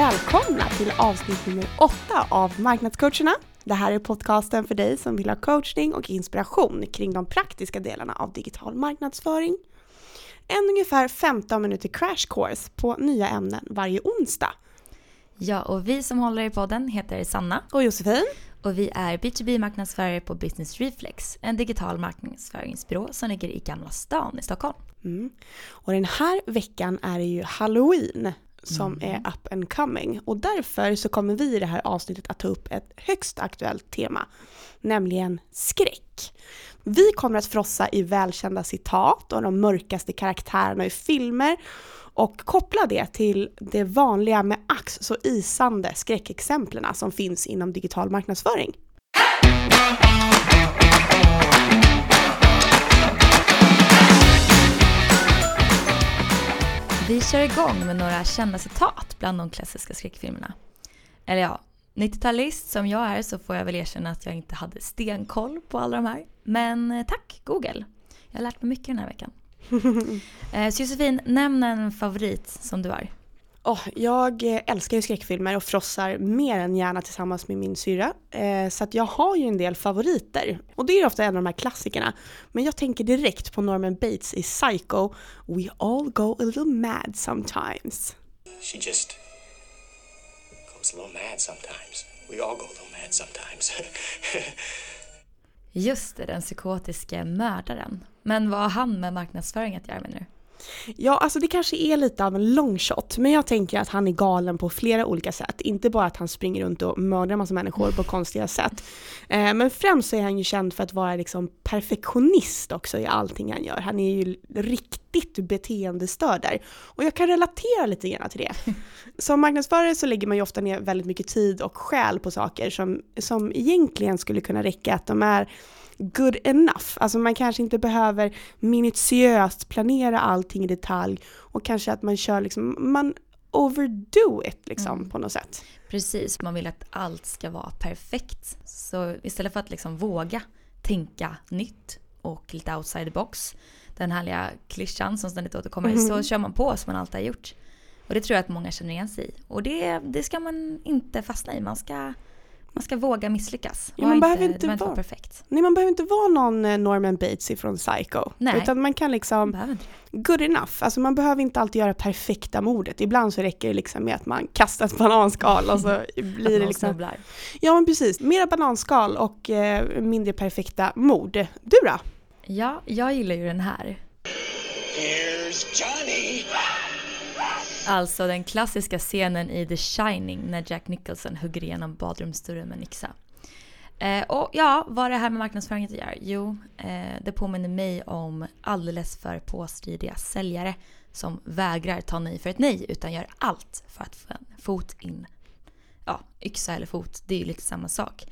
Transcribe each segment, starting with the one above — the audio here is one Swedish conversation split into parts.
Välkomna till avsnitt nummer åtta av Marknadscoacherna. Det här är podcasten för dig som vill ha coachning och inspiration kring de praktiska delarna av digital marknadsföring. En ungefär 15 minuter crash course på nya ämnen varje onsdag. Ja, och vi som håller i podden heter Sanna. Och Josefin. Och vi är B2B-marknadsförare på Business Reflex, en digital marknadsföringsbyrå som ligger i Gamla stan i Stockholm. Mm. Och den här veckan är det ju Halloween som mm. är up and coming. Och därför så kommer vi i det här avsnittet att ta upp ett högst aktuellt tema, nämligen skräck. Vi kommer att frossa i välkända citat och de mörkaste karaktärerna i filmer och koppla det till det vanliga med ax så isande skräckexemplen som finns inom digital marknadsföring. Vi kör igång med några kända citat bland de klassiska skräckfilmerna. Eller ja, 90-talist som jag är så får jag väl erkänna att jag inte hade stenkoll på alla de här. Men eh, tack Google! Jag har lärt mig mycket den här veckan. eh, så Josefin, nämn en favorit som du har. Oh, jag eh, älskar ju skräckfilmer och frossar mer än gärna tillsammans med min syra. Eh, så att jag har ju en del favoriter. Och det är ofta en av de här klassikerna. Men jag tänker direkt på Norman Bates i Psycho. We all go a little mad sometimes. She just goes a little mad sometimes. We all go a little mad sometimes. Just det, den psykotiska mördaren. Men vad har han med marknadsföring att göra med nu? Ja, alltså det kanske är lite av en long shot, men jag tänker att han är galen på flera olika sätt. Inte bara att han springer runt och mördar massa människor på konstiga sätt. Eh, men främst så är han ju känd för att vara liksom perfektionist också i allting han gör. Han är ju riktigt beteendestörd där. Och jag kan relatera lite grann till det. Som marknadsförare så lägger man ju ofta ner väldigt mycket tid och själ på saker som, som egentligen skulle kunna räcka att de är good enough. Alltså man kanske inte behöver minutiöst planera allting i detalj och kanske att man kör liksom, man overdo it liksom mm. på något sätt. Precis, man vill att allt ska vara perfekt. Så istället för att liksom våga tänka nytt och lite outside the box, den härliga klyschan som ständigt återkommer, mm. så kör man på som man alltid har gjort. Och det tror jag att många känner igen sig i. Och det, det ska man inte fastna i. Man ska man ska våga misslyckas. Ja, man inte, behöver inte, vara, perfekt. Nej, man behöver inte vara någon eh, Norman Bates ifrån Psycho. Nej. Utan man kan liksom, man good enough. Alltså man behöver inte alltid göra perfekta mordet. Ibland så räcker det liksom med att man kastar ett bananskal och så blir det liksom... Ja men precis, mera bananskal och eh, mindre perfekta mord. Du då? Ja, jag gillar ju den här. Alltså den klassiska scenen i The Shining när Jack Nicholson hugger igenom badrumsdörren med en yxa. Eh, och ja, vad är det här med marknadsföring att göra? Jo, eh, det påminner mig om alldeles för påstridiga säljare som vägrar ta nej för ett nej utan gör allt för att få en fot in. Ja, yxa eller fot, det är ju lite samma sak.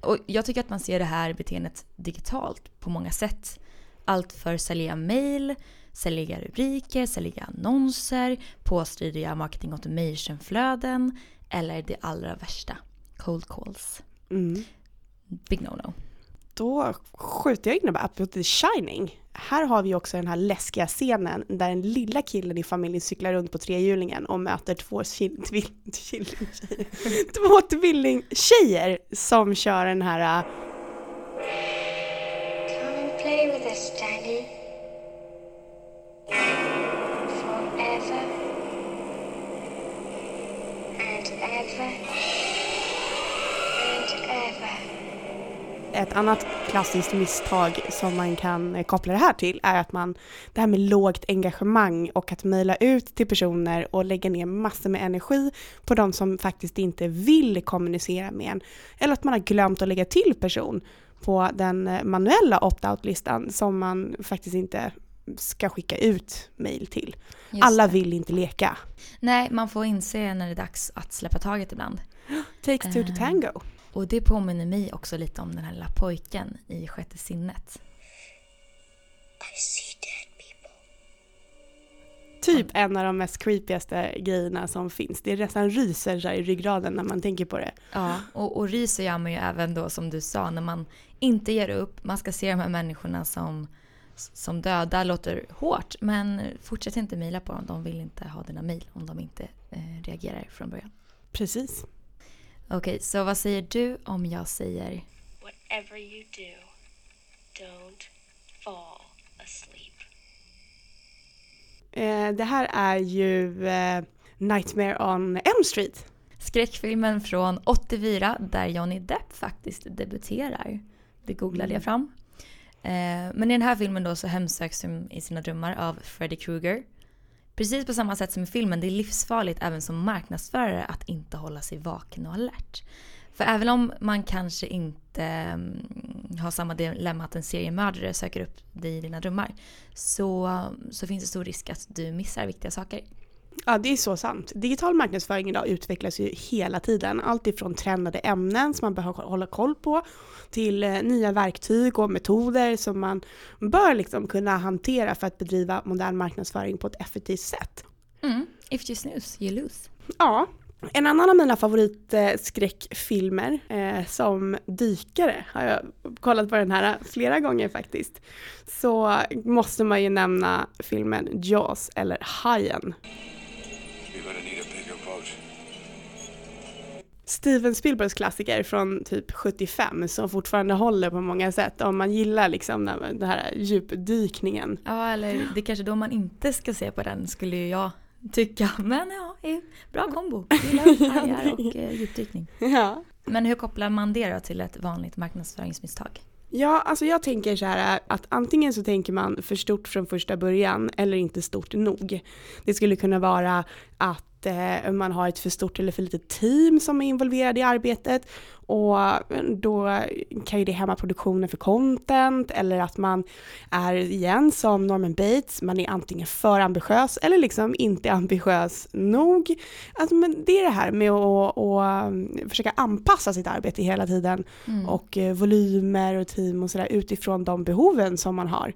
Och jag tycker att man ser det här beteendet digitalt på många sätt. Allt för sälja mail, sälja rubriker, sälja annonser, påstridiga marketing automation-flöden eller det allra värsta, cold calls. Mm. Big no-no. Då skjuter jag in bara på The Shining. Här har vi också den här läskiga scenen där den lilla killen i familjen cyklar runt på trehjulingen och möter två, tvill, två tvillingtjejer som kör den här... Äh, Come and play with us, Daddy. Ett annat klassiskt misstag som man kan koppla det här till är att man, det här med lågt engagemang och att mejla ut till personer och lägga ner massor med energi på de som faktiskt inte vill kommunicera med en. Eller att man har glömt att lägga till person på den manuella opt-out-listan som man faktiskt inte ska skicka ut mejl till. Just Alla det. vill inte leka. Nej, man får inse när det är dags att släppa taget ibland. Takes to tango. Och det påminner mig också lite om den här lilla pojken i Sjätte sinnet. Typ en av de mest creepigaste grejerna som finns. Det är nästan ryser i ryggraden när man tänker på det. Ja, och, och ryser gör man ju även då som du sa när man inte ger upp. Man ska se de här människorna som, som döda låter hårt men fortsätt inte mejla på dem. De vill inte ha dina mejl om de inte eh, reagerar från början. Precis. Okej, okay, så vad säger du om jag säger Whatever you do, don't fall asleep. Eh, det här är ju eh, Nightmare on Elm Street. Skräckfilmen från 84 där Johnny Depp faktiskt debuterar. Det googlade mm. jag fram. Eh, men i den här filmen då så hemsöks hon i sina drömmar av Freddy Krueger. Precis på samma sätt som i filmen, det är livsfarligt även som marknadsförare att inte hålla sig vaken och alert. För även om man kanske inte mm, har samma dilemma att en seriemördare söker upp dig i dina drömmar så, så finns det stor risk att du missar viktiga saker. Ja, det är så sant. Digital marknadsföring idag utvecklas ju hela tiden. Allt ifrån trendade ämnen som man behöver hålla koll på till eh, nya verktyg och metoder som man bör liksom kunna hantera för att bedriva modern marknadsföring på ett effektivt sätt. Mm. If you snooze, you lose. Ja, en annan av mina favoritskräckfilmer eh, som dykare, har jag kollat på den här flera gånger faktiskt, så måste man ju nämna filmen Jaws eller Hajen. Steven Spielbergs klassiker från typ 75 som fortfarande håller på många sätt om man gillar liksom den här djupdykningen. Ja, eller det är kanske då man inte ska se på den skulle jag tycka. Men ja, bra kombo. Gillar hajar och eh, djupdykning. Ja. Men hur kopplar man det då till ett vanligt marknadsföringsmisstag? Ja, alltså jag tänker så här att antingen så tänker man för stort från första början eller inte stort nog. Det skulle kunna vara att man har ett för stort eller för litet team som är involverade i arbetet och då kan ju det hämma produktionen för content eller att man är igen som Norman Bates, man är antingen för ambitiös eller liksom inte ambitiös nog. Alltså, men det är det här med att, att försöka anpassa sitt arbete hela tiden mm. och eh, volymer och team och sådär utifrån de behoven som man har.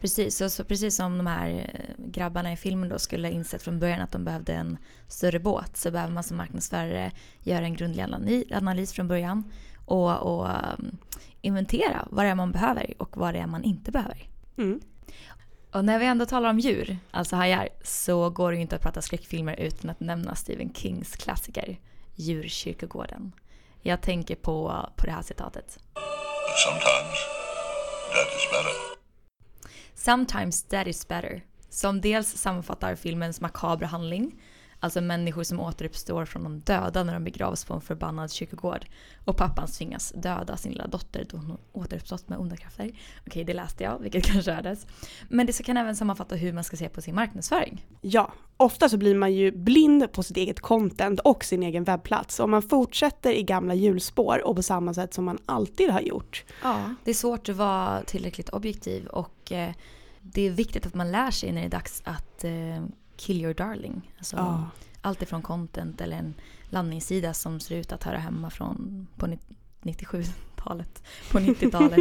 Precis, så, så, precis som de här eh, grabbarna i filmen då skulle ha insett från början att de behövde en större båt så behöver man som marknadsförare göra en grundlig analys från början och, och um, inventera vad det är man behöver och vad det är man inte behöver. Mm. Och när vi ändå talar om djur, alltså hajar, så går det ju inte att prata skräckfilmer utan att nämna Stephen Kings klassiker Djurkyrkogården. Jag tänker på, på det här citatet. Sometimes that is better. Sometimes that is better. Som dels sammanfattar filmens makabra handling, alltså människor som återuppstår från de döda när de begravs på en förbannad kyrkogård. Och pappan tvingas döda sin lilla dotter då hon återuppstått med onda krafter. Okej, det läste jag, vilket kanske hördes. Men det kan även sammanfatta hur man ska se på sin marknadsföring. Ja, ofta så blir man ju blind på sitt eget content och sin egen webbplats. Om man fortsätter i gamla hjulspår och på samma sätt som man alltid har gjort. Ja, det är svårt att vara tillräckligt objektiv och eh, det är viktigt att man lär sig när det är dags att eh, kill your darling. Alltså, oh. Allt ifrån content eller en landningssida som ser ut att höra hemma från på 97-talet, på 90-talet.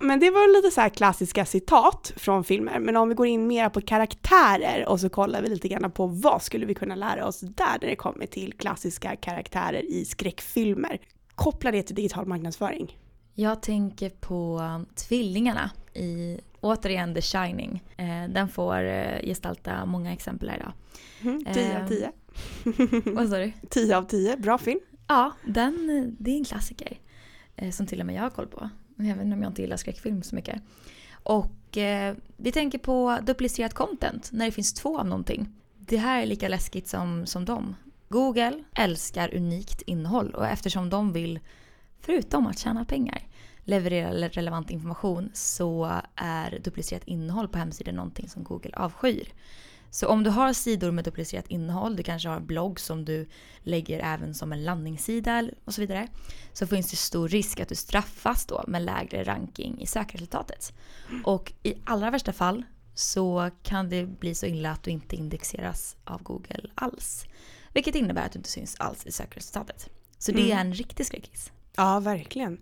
men det var lite så här klassiska citat från filmer. Men om vi går in mer på karaktärer och så kollar vi lite grann på vad skulle vi kunna lära oss där när det kommer till klassiska karaktärer i skräckfilmer. Koppla det till digital marknadsföring. Jag tänker på tvillingarna i återigen The Shining. Eh, den får eh, gestalta många exempel idag. Mm, 10 av 10. Vad sa du? 10 av 10, bra film. Ja, den, det är en klassiker. Eh, som till och med jag har koll på. Även om jag inte gillar skräckfilm så mycket. Och eh, vi tänker på duplicerat content när det finns två av någonting. Det här är lika läskigt som, som dem. Google älskar unikt innehåll och eftersom de vill, förutom att tjäna pengar, leverera relevant information så är duplicerat innehåll på hemsidor någonting som Google avskyr. Så om du har sidor med duplicerat innehåll, du kanske har en blogg som du lägger även som en landningssida och så vidare. Så finns det stor risk att du straffas då med lägre ranking i sökresultatet. Och i allra värsta fall så kan det bli så illa att du inte indexeras av Google alls. Vilket innebär att du inte syns alls i sökresultatet. Så det mm. är en riktig skräckis. Ja, verkligen.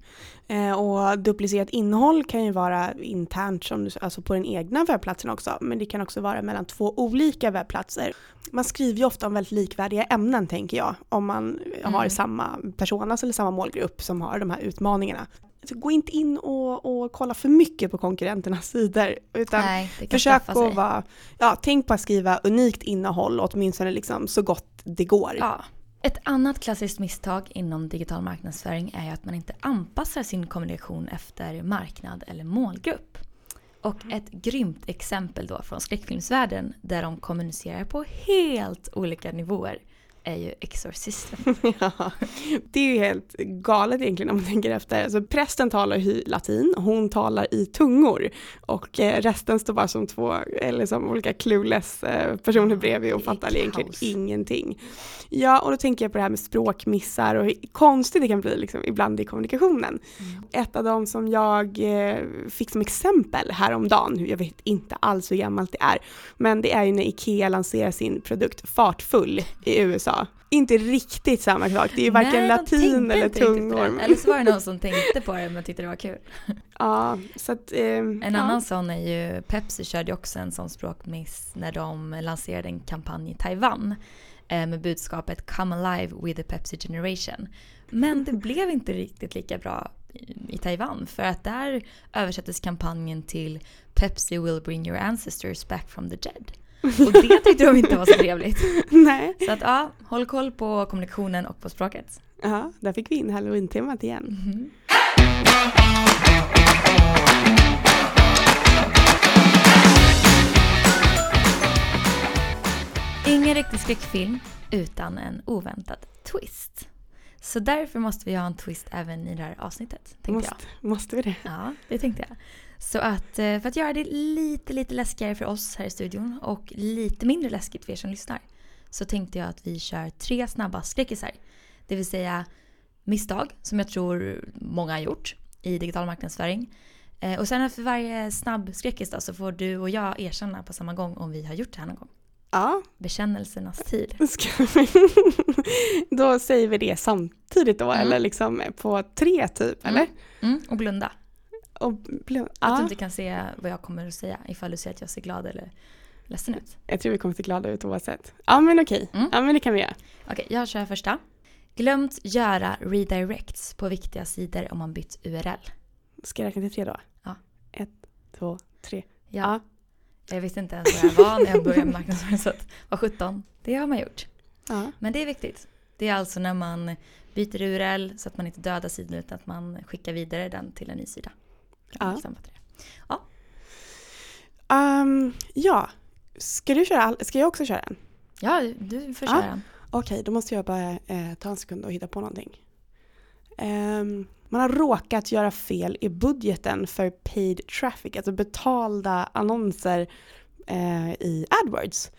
Eh, och duplicerat innehåll kan ju vara internt, som, alltså på den egna webbplatsen också, men det kan också vara mellan två olika webbplatser. Man skriver ju ofta om väldigt likvärdiga ämnen tänker jag, om man mm. har samma personas eller samma målgrupp som har de här utmaningarna. gå inte in och, och kolla för mycket på konkurrenternas sidor. Utan Nej, försök att vara, ja, tänk på att skriva unikt innehåll, åtminstone liksom så gott det går. Ja. Ett annat klassiskt misstag inom digital marknadsföring är att man inte anpassar sin kommunikation efter marknad eller målgrupp. Och ett grymt exempel då från skräckfilmsvärlden där de kommunicerar på helt olika nivåer är ju Exorcisten. ja, det är ju helt galet egentligen om man tänker efter. Alltså, prästen talar ju latin, hon talar i tungor och eh, resten står bara som två eller som olika clueless eh, personer bredvid och fattar egentligen ingenting. Ja, och då tänker jag på det här med språkmissar och hur konstigt det kan bli liksom, ibland i kommunikationen. Mm. Ett av dem som jag eh, fick som exempel häromdagen, jag vet inte alls hur gammalt det är, men det är ju när Ikea lanserar sin produkt Fartfull i USA inte riktigt samma sak. Det är ju varken Nej, latin eller tungorm. Eller så var det någon som tänkte på det men tyckte det var kul. Ja, så att, eh, En ja. annan sån är ju, Pepsi körde ju också en sån språkmiss när de lanserade en kampanj i Taiwan eh, med budskapet “Come alive with the Pepsi generation”. Men det blev inte riktigt lika bra i Taiwan för att där översattes kampanjen till “Pepsi will bring your ancestors back from the dead”. Och det tyckte de inte var så trevligt. Nej. Så att ja, håll koll på kommunikationen och på språket. Ja, där fick vi in halloween-temat igen. Mm. Ingen riktig skräckfilm utan en oväntad twist. Så därför måste vi ha en twist även i det här avsnittet. Måste, jag. måste vi det? Ja, det tänkte jag. Så att eh, för att göra det lite, lite läskigare för oss här i studion och lite mindre läskigt för er som lyssnar så tänkte jag att vi kör tre snabba skräckisar. Det vill säga misstag som jag tror många har gjort i digital marknadsföring. Eh, och sen efter varje snabb skräckis då, så får du och jag erkänna på samma gång om vi har gjort det här någon gång. Ja. Bekännelsernas tid. då säger vi det samtidigt då, mm. eller liksom på tre typ, eller? Mm. Mm. Och blunda. Och blunda. Att du inte kan se vad jag kommer att säga ifall du ser att jag ser glad eller ledsen ut. Jag tror vi kommer se glada ut oavsett. Ja men okej, mm. ja men det kan vi göra. Okej, jag kör första. Glömt göra redirects på viktiga sidor om man bytt URL. Ska jag räkna till tre då? Ja. Ett, två, tre. Ja. ja. Jag visste inte ens vad jag var när jag började med marknadsföring. Så var 17. Det har man gjort. Ja. Men det är viktigt. Det är alltså när man byter URL så att man inte dödar sidan utan att man skickar vidare den till en ny sida. Ja. Ja. Um, ja. Ska du köra all, Ska jag också köra en? Ja, du får köra en. Okej, okay, då måste jag bara eh, ta en sekund och hitta på någonting. Um, man har råkat göra fel i budgeten för paid traffic, alltså betalda annonser eh, i AdWords.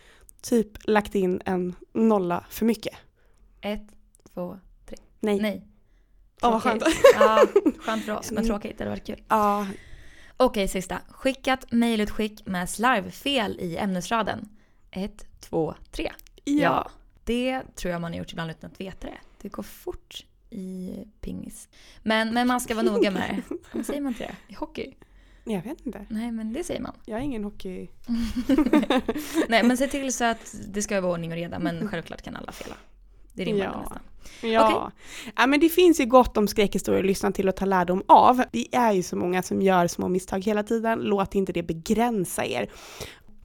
Typ lagt in en nolla för mycket. Ett, två, tre. Nej. Nej. Åh, vad skönt. Ja, skönt för oss, men tråkigt. Det hade varit kul. Ja. Okej, sista. Skickat mejlutskick med slarvfel i ämnesraden. Ett, två, tre. Ja. ja. Det tror jag man har gjort ibland utan att veta det. Det går fort i pingis. Men, men man ska vara noga med det. Säger man inte det? I hockey? Jag vet inte. Nej, men det säger man. Jag är ingen hockey... Nej, men se till så att det ska vara ordning och reda. Men självklart kan alla fela. Det rimmar ja. nästan. Ja. Okay. ja, men det finns ju gott om skräckhistorier att lyssna till och ta lärdom av. Det är ju så många som gör små misstag hela tiden. Låt inte det begränsa er.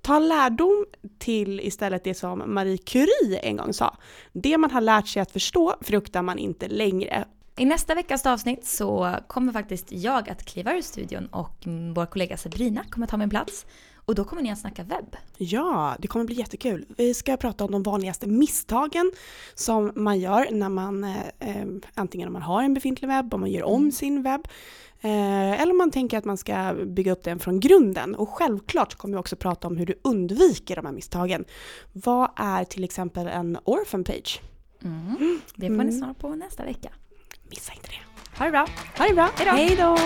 Ta lärdom till istället det som Marie Curie en gång sa. Det man har lärt sig att förstå fruktar man inte längre. I nästa veckas avsnitt så kommer faktiskt jag att kliva ur studion och vår kollega Sabrina kommer ta min plats. Och då kommer ni att snacka webb. Ja, det kommer bli jättekul. Vi ska prata om de vanligaste misstagen som man gör när man, eh, eh antingen om man har en befintlig webb, om man gör om mm. sin webb, eh, eller om man tänker att man ska bygga upp den från grunden. Och självklart kommer vi också prata om hur du undviker de här misstagen. Vad är till exempel en orphan page? Mm. Det får ni mm. svara på nästa vecka. Missa inte det. Ha det bra. Ha det bra. Hej då.